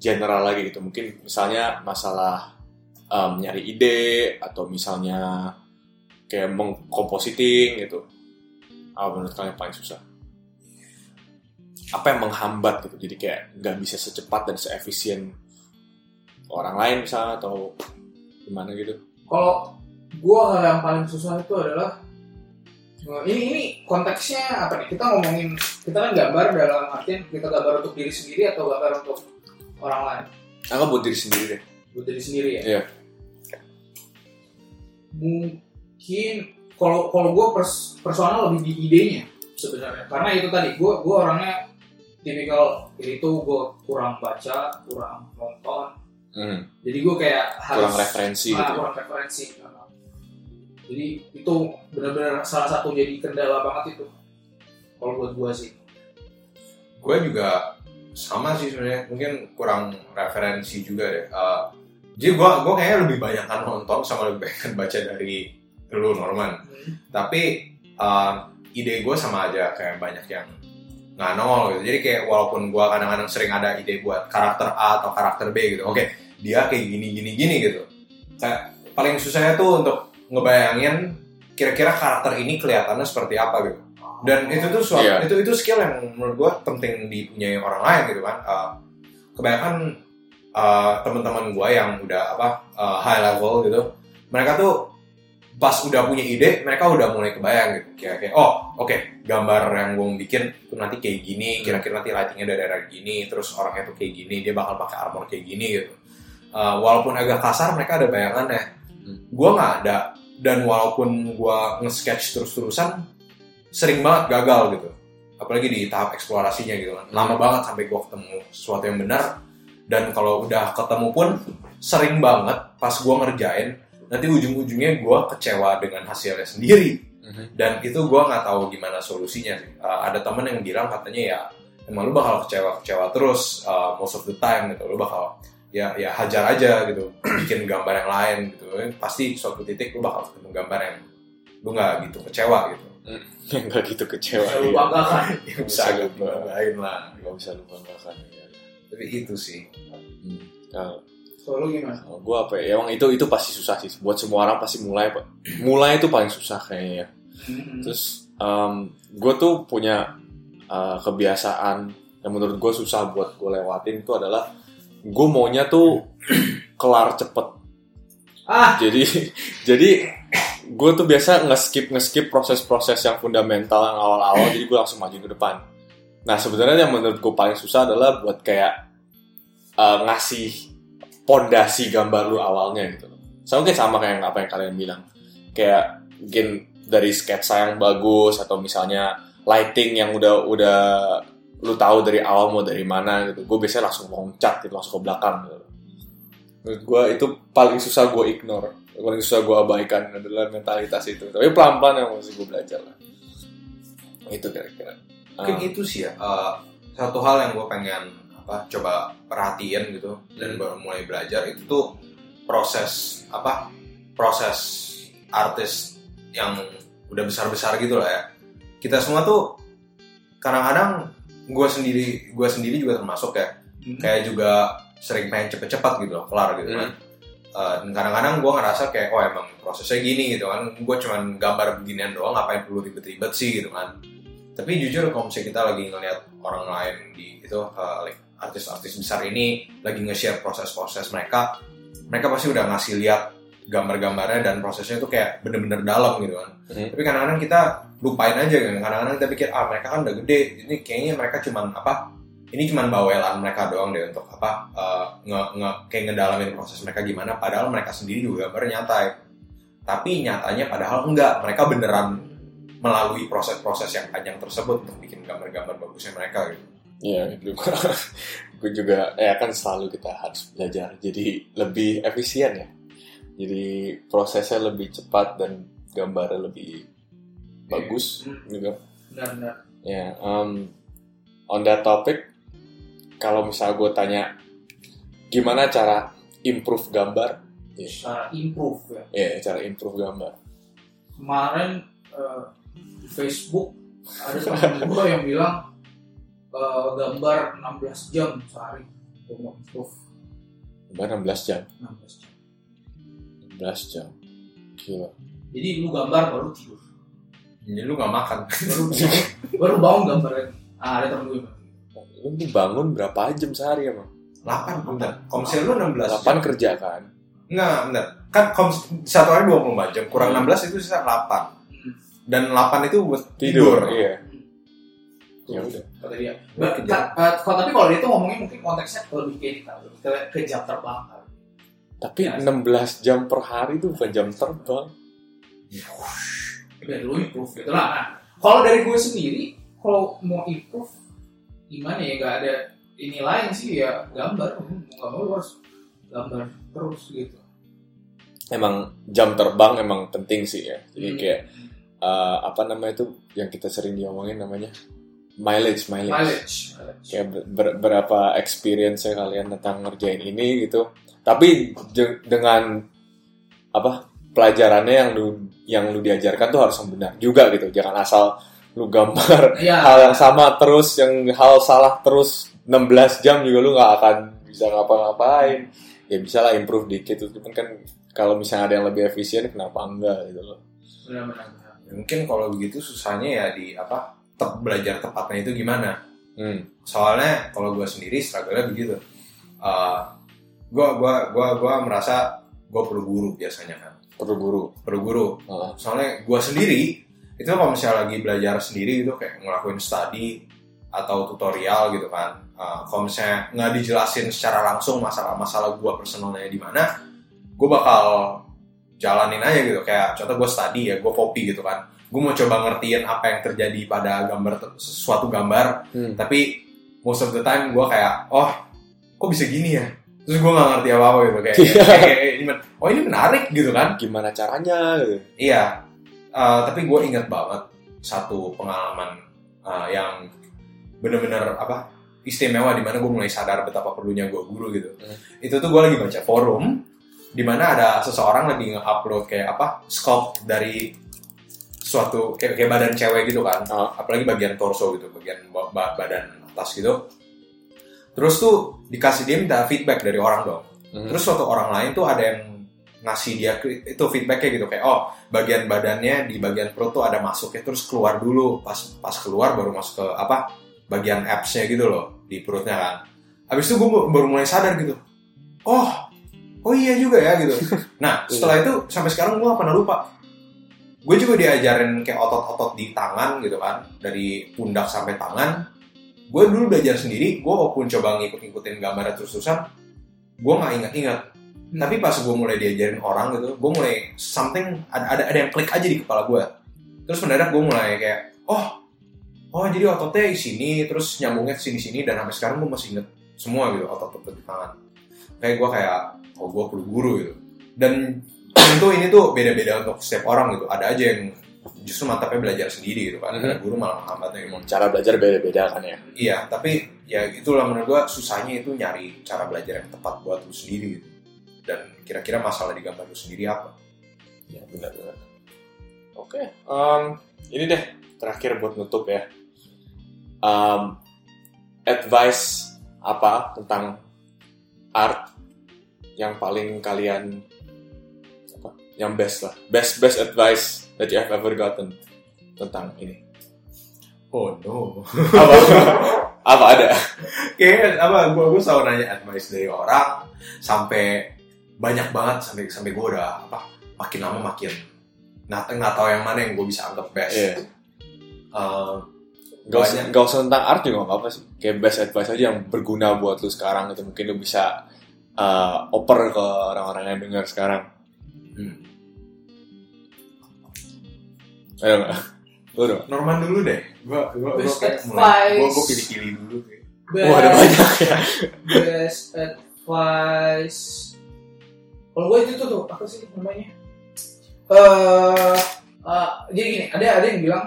general lagi gitu. Mungkin misalnya masalah um, nyari ide atau misalnya kayak mengkompositing gitu. Apa menurut kalian paling susah? apa yang menghambat gitu jadi kayak nggak bisa secepat dan seefisien orang lain misalnya atau gimana gitu Kalau hal yang paling susah itu adalah ini ini konteksnya apa nih? Kita ngomongin kita kan gambar dalam artian kita gambar untuk diri sendiri atau gambar untuk orang lain? anggap buat diri sendiri deh Buat diri sendiri ya. Iya. Mungkin kalau kalau gua pers- personal lebih di idenya sebenarnya. Karena itu tadi gua gua orangnya tipikal itu gua kurang baca, kurang nonton. hmm, Jadi gua kayak harus kurang referensi Ah, gitu ya. kurang referensi jadi itu benar-benar salah satu jadi kendala banget itu. Kalau buat gua sih. Gue juga sama sih sebenarnya. Mungkin kurang referensi juga deh. Eh, jadi gue gue kayaknya lebih banyak kan nonton sama lebih banyak kan baca dari dulu Norman. Tapi eh, ide gue sama aja kayak banyak yang nggak nongol gitu. Jadi kayak walaupun gue kadang-kadang sering ada ide buat karakter A atau karakter B gitu. Oke dia kayak gini gini gini gitu. Kayak paling susahnya tuh untuk ngebayangin kira-kira karakter ini kelihatannya seperti apa gitu. Dan itu tuh suatu Iya. itu itu skill yang menurut gua penting dipunyai orang lain gitu kan. Uh, kebanyakan uh, teman-teman gua yang udah apa uh, high level gitu mereka tuh pas udah punya ide mereka udah mulai kebayang gitu. Kayak kayak oh oke gambar yang gua mau bikin itu nanti kayak gini kira-kira nanti lightingnya dari arah gini terus orangnya tuh kayak gini dia bakal pakai armor kayak gini gitu. Uh, walaupun agak kasar mereka ada bayangannya Hmm. gua nggak ada. Dan walaupun gua nge-sketch terus-terusan sering banget gagal gitu. Apalagi di tahap eksplorasinya gitu kan. Lama banget sampai gua ketemu sesuatu yang benar. Dan kalau udah ketemu pun sering banget pas gue ngerjain nanti ujung-ujungnya gue kecewa dengan hasilnya sendiri. Mhm. dan itu gue nggak tahu gimana solusinya sih. Uh, ada temen yang bilang katanya ya emang lu bakal kecewa-kecewa terus uh, most of the time gitu. Lu bakal ya ya hajar aja gitu bikin gambar yang lain gitu pasti suatu titik lu bakal ketemu gambar yang lu nggak gitu kecewa gitu nggak gitu kecewa Bisa lu iya. banggakan. ya Bisa bisa lu gitu lain lah nggak bisa lu banggakan ya. tapi itu sih Hmm. Nah, Kalau lu gimana? gue apa ya emang itu itu pasti susah sih buat semua orang pasti mulai pak mulai itu paling susah kayaknya ya. Hmm. terus gue tuh punya uh, kebiasaan yang menurut gue susah buat gue lewatin itu adalah gue maunya tuh kelar cepet. Ah, jadi jadi gue tuh biasa nge-skip nge-skip proses-proses yang fundamental yang awal-awal jadi gue langsung maju ke depan. Nah sebenarnya yang menurut gue paling susah adalah buat kayak uh, ngasih pondasi gambar lu awalnya gitu. Sama kayak sama kayak apa yang kalian bilang. Kayak mungkin dari sketsa yang bagus atau misalnya lighting yang udah udah lu tahu dari awal mau dari mana gitu. Gue biasanya langsung loncat gitu langsung ke belakang gitu. Menurut gue itu paling susah gue ignore. Paling susah gue abaikan adalah mentalitas itu. Tapi pelan pelan yang mesti gue belajar lah. Itu kira-kira. Mungkin Ah, itu sih ya. Uh, satu hal yang gue pengen apa coba perhatiin gitu dan Hmm. baru mulai belajar itu tuh proses apa proses artis yang udah besar besar gitu lah ya. Kita semua tuh kadang-kadang gue sendiri gue sendiri juga termasuk ya. Hmm. kayak juga sering pengen cepet-cepet gitu loh kelar gitu kan. Uh, dan kadang-kadang gue ngerasa kayak oh emang prosesnya gini gitu kan. Gue cuman gambar beginian doang ngapain perlu ribet-ribet sih gitu kan. Tapi jujur kalau misalnya kita lagi ngeliat orang lain di itu uh, like artis-artis besar ini lagi nge-share proses-proses mereka mereka pasti udah ngasih lihat gambar-gambarnya dan prosesnya itu kayak bener-bener dalam gitu kan. Mhm. tapi kadang-kadang kita lupain aja kan kadang-kadang kita pikir ah mereka kan udah gede. Ini kayaknya mereka cuman apa ini cuman bawelan mereka doang deh untuk apa uh, nge, nge kayak ngedalamin proses mereka gimana. Padahal mereka sendiri juga gambar nyatai. Tapi nyatanya padahal enggak. Mereka beneran melalui proses-proses yang panjang tersebut untuk bikin gambar-gambar bagusnya mereka gitu. Iya, itu gue juga ya kan selalu kita harus belajar jadi lebih efisien ya. Jadi prosesnya lebih cepat dan gambarnya lebih bagus Hmm. gitu. Ya, um, on that topic, kalau misalnya gue tanya gimana cara improve gambar, Secara improve ya. ya cara improve gambar. Kemarin eh, di Facebook ada teman gue yang bilang eh, gambar 16 jam sehari. Gue mau improve Gambar 16 jam, 16 jam. 16 jam. Gila. Jadi lu gambar baru tidur. jadi lu nggak makan Baru baru bangun gambar lagi. Ah, ada temen gue. Lu bangun berapa jam sehari emang? 8 bentar misalnya lu 16 8 kerja kan? Enggak, bentar. Kan kom, satu hari 24 jam, kurang 16 itu sisa 8. Hmm. Dan 8 itu buat Tidur, tidur. iya. Ya udah. kata dia. Ba- ta- kalau- tapi kalau dia tuh ngomongin mungkin konteksnya lebih kayak kita, lebih ke, ke jam terbang. Tapi Ya. 16 jam per hari itu bukan jam terbang. Biar lu improve gitu lah. Nah, kalau dari gue sendiri, kalau mau improve gimana ya? Gak ada ini lain sih ya gambar. Mau nggak mau harus gambar terus gitu. Emang jam terbang emang penting sih ya. Jadi Hmm. kayak eh, apa namanya itu yang kita sering diomongin namanya mileage, mileage. mileage. mileage. Kayak ber- berapa experience kalian tentang ngerjain ini gitu. Tapi dengan apa pelajarannya yang lu yang lu diajarkan tuh harus yang benar juga gitu. Jangan asal lu gambar Iya. hal yang sama terus, yang hal salah terus 16 jam juga lu nggak akan bisa ngapa-ngapain. Ya bisa lah improve dikit, cuman kan kalau misalnya ada yang lebih efisien kenapa enggak gitu loh. Benar-benar. benar. Mungkin kalau begitu susahnya ya di apa? Te- belajar tepatnya itu gimana? Hmm. Soalnya kalau gue sendiri struggle-nya begitu. Uh, gue gua gua gua merasa gue perlu guru biasanya kan. Perlu guru. Perlu guru. Heeh. Soalnya gue sendiri itu kalau misalnya lagi belajar sendiri gitu kayak ngelakuin study atau tutorial gitu kan. Uh, kalau misalnya nggak dijelasin secara langsung masalah-masalah gue personalnya di mana, gue bakal jalanin aja gitu. Kayak contoh gue study ya, gue copy gitu kan. Gue mau coba ngertiin apa yang terjadi pada gambar sesuatu gambar, Hmm. tapi most of the time gue kayak oh kok bisa gini ya terus gue nggak ngerti apa apa gitu kayak, kayak, kayak oh ini menarik gitu kan Gimana caranya gitu. iya Eh, tapi gue ingat banget satu pengalaman eh, yang bener-bener apa istimewa di mana gue mulai sadar betapa perlunya gue guru gitu Hmm. itu tuh gue lagi baca forum di mana ada seseorang lagi nge-upload kayak apa sculpt dari suatu kayak, kayak badan cewek gitu kan Ah. apalagi bagian torso gitu bagian ba- ba- badan atas gitu terus tuh dikasih dia minta feedback dari orang dong. Hmm. terus suatu orang lain tuh ada yang ngasih dia itu feedbacknya gitu kayak oh bagian badannya di bagian perut tuh ada masuknya terus keluar dulu. Pas pas keluar baru masuk ke apa bagian absnya gitu loh di perutnya kan. Habis itu gue baru mulai sadar gitu. Oh oh iya juga ya gitu. Nah setelah itu sampai sekarang gue gak pernah lupa. Gue juga diajarin kayak otot-otot di tangan gitu kan dari pundak sampai tangan gue dulu belajar sendiri gue walaupun coba ngikut-ngikutin gambarnya terus-terusan gue nggak ingat-ingat. Tapi pas gue mulai diajarin orang gitu gue mulai something ada, ada ada yang klik aja di kepala gue terus mendadak gue mulai kayak oh oh jadi ototnya di sini terus nyambungnya ke sini sini dan sampai sekarang gue masih inget semua gitu otot-otot di tangan. Kayak gue kayak oh gue perlu guru gitu. Dan tentu ini tuh beda-beda untuk setiap orang gitu ada aja yang justru mantapnya belajar sendiri gitu kan ada guru malah menghambatnya gitu Cara belajar beda-beda kan ya. iya tapi ya itulah menurut gue susahnya itu nyari cara belajar yang tepat buat lu sendiri gitu dan kira-kira masalah di gambar lu sendiri apa Ya benar-benar. Oke, em, ini deh terakhir buat nutup ya. Em, advice apa tentang art yang paling kalian apa? Yang best lah, best best advice that you have ever gotten tentang ini. oh no Apa? apa ada? kayak apa gue gue selalu nanya advice dari orang sampai banyak banget sampai sampai gue udah apa makin lama makin nggak nggak tahu yang mana yang gue bisa anggap best Iya. Eh, Gak usah, gak usah tentang art juga gak apa-apa sih. Kayak best advice aja yang berguna buat lu sekarang gitu. Mungkin lu bisa uh, oper ke orang-orang yang dengar sekarang. hmm. Ayo nggak? Lu dong. Norman dulu deh gue gue gue Best kayak mulai gue advice. gue pilih-pilih dulu. Best, Wah ada banyak ya. best advice. Kalau gue itu tuh, tuh apa sih namanya? Eh, eh, jadi gini, ada ada yang bilang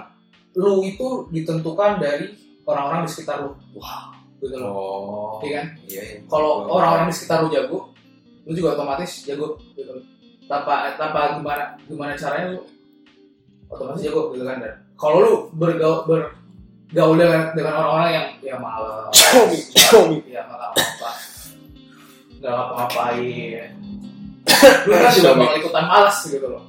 lu itu ditentukan dari orang-orang di sekitar lu. Wah, gitu loh. oh Iya kan? iya iya Kalau orang-orang di sekitar lu jago, lu juga otomatis jago gitu loh. Tanpa tanpa gimana gimana caranya lu otomatis jago gitu kan. Dan kalau lu bergaul bergaul dengan dengan orang-orang yang ya malas, ya nggak apa-apa, nggak ngapa-ngapain. Lu kan juga bakal ikutan malas gitu loh.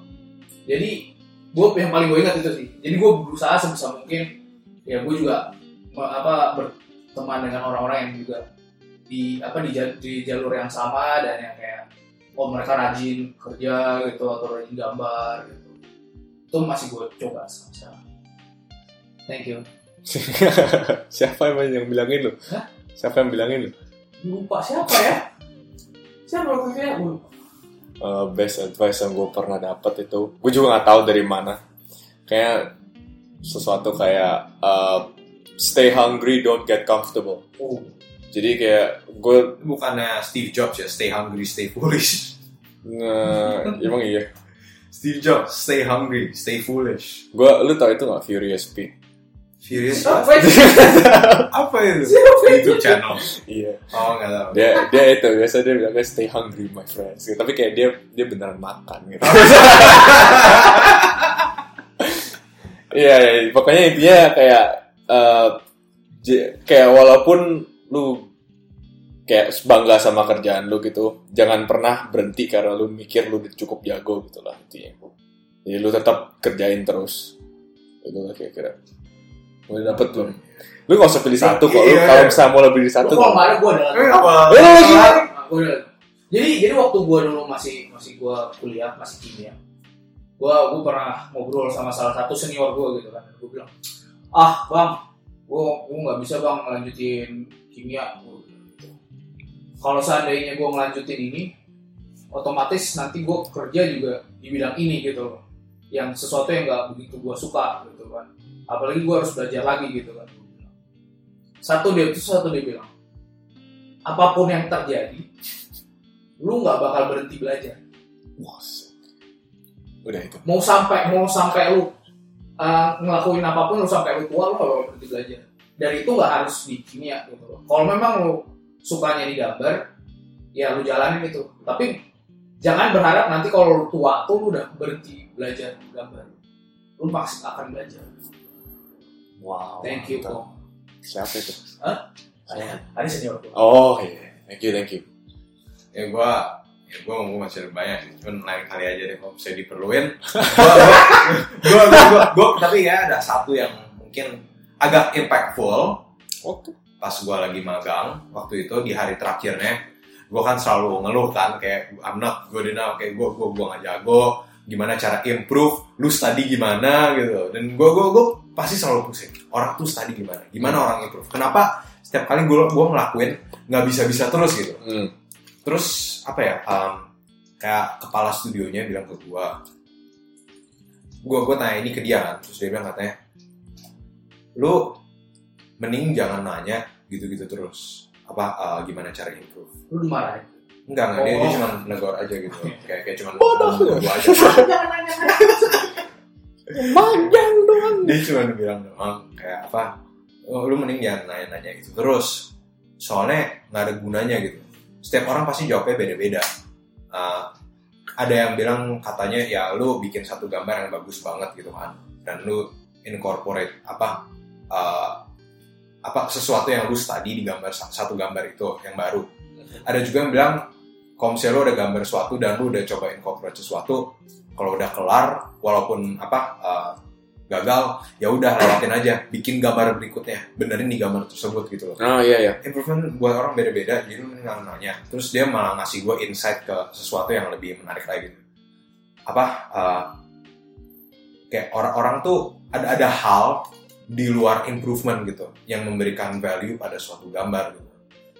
Jadi gue yang paling gue ingat itu sih. Jadi gue berusaha sebisa mungkin ya gue juga apa berteman dengan orang-orang yang juga di apa di, di jalur yang sama dan yang kayak oh mereka rajin kerja gitu atau rajin gambar gitu itu masih gue coba sampai sekarang thank you Siapa emang yang bilangin? Hah? Siapa yang bilangin lu? lupa siapa ya siapa waktu itu ya gue Uh, best advice yang gue pernah dapat itu, gue juga nggak tahu dari mana. Kayak sesuatu kayak uh, stay hungry, don't get comfortable. oh Jadi kayak gue bukannya Steve Jobs ya stay hungry stay foolish nge, emang iya. Steve Jobs stay hungry stay foolish Gue, lu tau itu nggak Furious P? serius apa itu apa itu Siapa itu? YouTube channel Iya. oh nggak tahu Dia dia itu biasa dia bilangnya stay hungry my friends. Gitu. Tapi kayak dia dia beneran makan gitu. Iya, iya, pokoknya intinya kayak eh, j- kayak walaupun lu kayak bangga sama kerjaan lu gitu, jangan pernah berhenti karena lu mikir lu udah cukup jago gitu lah intinya. Jadi lu tetap kerjain terus. Itu lah kira-kira. Udah dapet belum? Lu gak usah pilih satu kok. Lu Iya. kalau misalnya mau lebih dari satu. Nggak ada gue Eh, apa? Eh, jadi jadi waktu gue dulu masih masih gue kuliah masih kimia gue gue pernah ngobrol sama salah satu senior gue gitu kan gue bilang ah bang gue gue nggak bisa bang ngelanjutin kimia. Kalau seandainya gue ngelanjutin ini otomatis nanti gue kerja juga di bidang ini gitu loh yang sesuatu yang nggak begitu gue suka gitu kan apalagi gue harus belajar lagi gitu kan satu dia itu satu dia bilang apa pun yang terjadi, lu nggak bakal berhenti belajar. Udah itu. Mau sampai mau sampai lu uh, ngelakuin apa pun lu sampai lu tua lu nggak bakal berhenti belajar. Dan itu nggak harus di kimia gitu loh. Kalau memang lu sukanya di gambar, ya lu jalanin itu. Tapi jangan berharap nanti kalau lu tua tuh lu udah berhenti belajar gambar. Lu pasti akan belajar. Wow. Thank you, mantap. Ko. Siapa itu? Saya, ada senior gua. Oh, iya. Thank you, thank you. ya gue ya gue gue masih ada banyak sih cuman lain kali aja deh kalau bisa diperluin gue gue gue tapi ya ada satu yang mungkin agak impactful Oke. Pas gue lagi magang waktu itu di hari terakhirnya gue kan selalu ngeluh kan kayak I'm not good enough kayak gue gue gue gak jago gimana cara improve lu study gimana gitu. Dan gue gue gue pasti selalu pusing orang tuh study gimana? Gimana orang improve? Kenapa setiap kali gue gue ngelakuin nggak bisa bisa terus? Gitu. Hmm. terus apa ya um, kayak kepala studionya bilang ke gue gue gue tanya ini ke dia kan terus dia bilang katanya lu mending jangan nanya gitu-gitu terus apa uh, gimana cara improve Lu dimarahin. enggak enggak dia, dia Oh. cuma negor aja gitu kayak kayak cuma Bodoh. gua aja. Panjang doang. dia cuma bilang doang kayak apa oh, lu mending jangan nanya-nanya gitu terus soalnya nggak ada gunanya gitu setiap orang pasti jawabnya beda-beda Uh, ada yang bilang katanya ya lu bikin satu gambar yang bagus banget gitu kan dan lu incorporate apa uh, apa sesuatu yang lu study di gambar satu gambar itu yang baru. Ada juga yang bilang kalau misalnya lu udah gambar sesuatu dan lu udah coba incorporate sesuatu kalau udah kelar walaupun apa uh, gagal ya udah lewatin aja bikin gambar berikutnya benerin di gambar tersebut gitu loh. Oh iya iya. improvement buat orang beda-beda jadi lu nggak nanya. Terus dia malah ngasih gue insight ke sesuatu yang lebih menarik lagi. Apa uh, kayak orang-orang tuh ada ada hal di luar improvement gitu yang memberikan value pada suatu gambar gitu.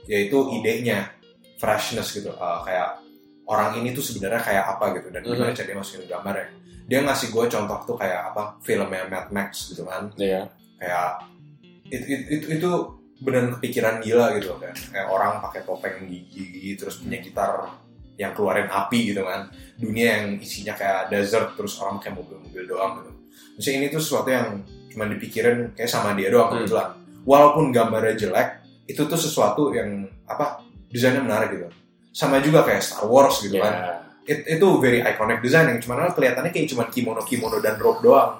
Yaitu idenya freshness gitu. Uh, kayak orang ini tuh sebenarnya kayak apa gitu dan gimana cara dia masukin gambar ya dia ngasih gue contoh tuh kayak apa filmnya Mad Max gitu kan. Iya. kayak itu itu, itu, itu benar kepikiran gila gitu kan kayak orang pakai topeng gigi terus punya gitar yang keluarin api gitu kan. Dunia yang isinya kayak desert terus orang pakai mobil-mobil doang gitu. Maksudnya ini tuh sesuatu yang cuma dipikirin kayak sama dia doang Hmm. kebetulan walaupun gambarnya jelek itu tuh sesuatu yang apa desainnya menarik gitu sama juga kayak Star Wars gitu kan Iya. It- itu very iconic design yang cuman kelihatannya kayak cuma kimono kimono dan robe doang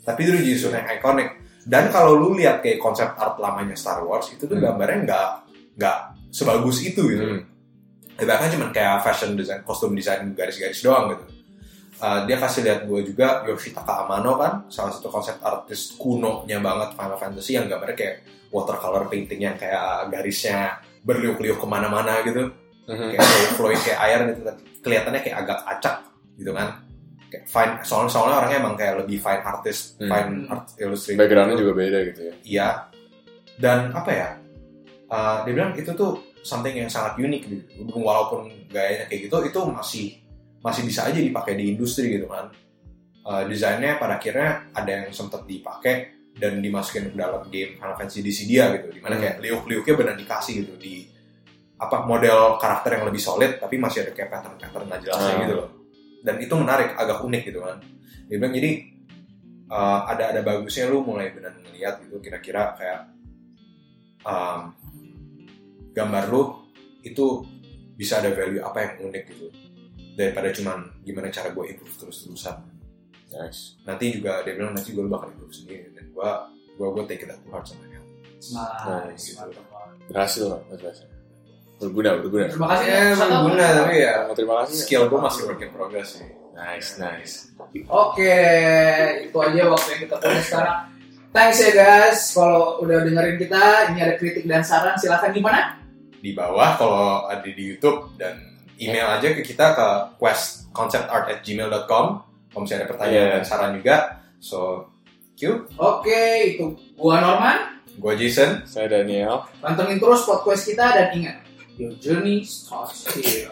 tapi itu jadi sesuatu yang iconic dan kalau lu lihat kayak konsep art lamanya Star Wars itu tuh Hmm. gambarnya nggak nggak sebagus itu gitu Hmm. Ya, bahkan cuma kayak fashion design kostum desain garis-garis doang gitu Uh, dia kasih lihat gue juga Yoshitaka Amano kan salah satu konsep artis kuno-nya banget Final Fantasy yang gambarnya kayak watercolor painting yang kayak garisnya berliuk-liuk ke mana-mana gitu Mhm. kayak flow- flowing kayak air gitu kan. kelihatannya kayak agak acak gitu kan kayak fine soalnya soalnya orangnya emang kayak lebih fine artist Hmm. fine art illustrator Backgroundnya juga beda gitu ya. iya dan apa ya uh, dia bilang itu tuh something yang sangat unik gitu walaupun gayanya kayak gitu itu masih masih bisa aja dipakai di industri gitu kan. Uh, desainnya pada akhirnya ada yang sempat dipakai dan dimasukin ke dalam game Final Fantasy DC dia gitu. Di mana Hmm. kayak liuk-liuknya benar dikasih gitu di apa model karakter yang lebih solid tapi masih ada kayak pattern-pattern nggak jelasnya Hmm. gitu loh. Dan itu menarik agak unik gitu kan. Dia bilang jadi uh, ada ada bagusnya lu mulai benar ngeliat gitu kira-kira kayak um, gambar lu itu bisa ada value apa yang unik gitu daripada cuman gimana cara gue improve terus-terusan Nice. nanti juga dia bilang nanti gue bakal improve sendiri dan gue gue gue take it to heart sama dia Nice, gitu. Berhasil loh, berhasil. Berguna, berguna. Terima kasih. ya berguna tapi ya Mau terima kasih. skill gue masih work in progress sih Nice, nice. Oke, itu aja waktu yang kita punya sekarang. Thanks ya guys, kalau udah dengerin kita, ini ada kritik dan saran, silahkan gimana? di bawah kalau ada di YouTube dan email aja ke kita ke questconceptart@gmail.com kalau misalnya ada pertanyaan Yeah. dan saran juga so Q Oke, itu gua Norman. gue Jason Saya Daniel. Pantengin terus podcast kita dan ingat, your journey starts here.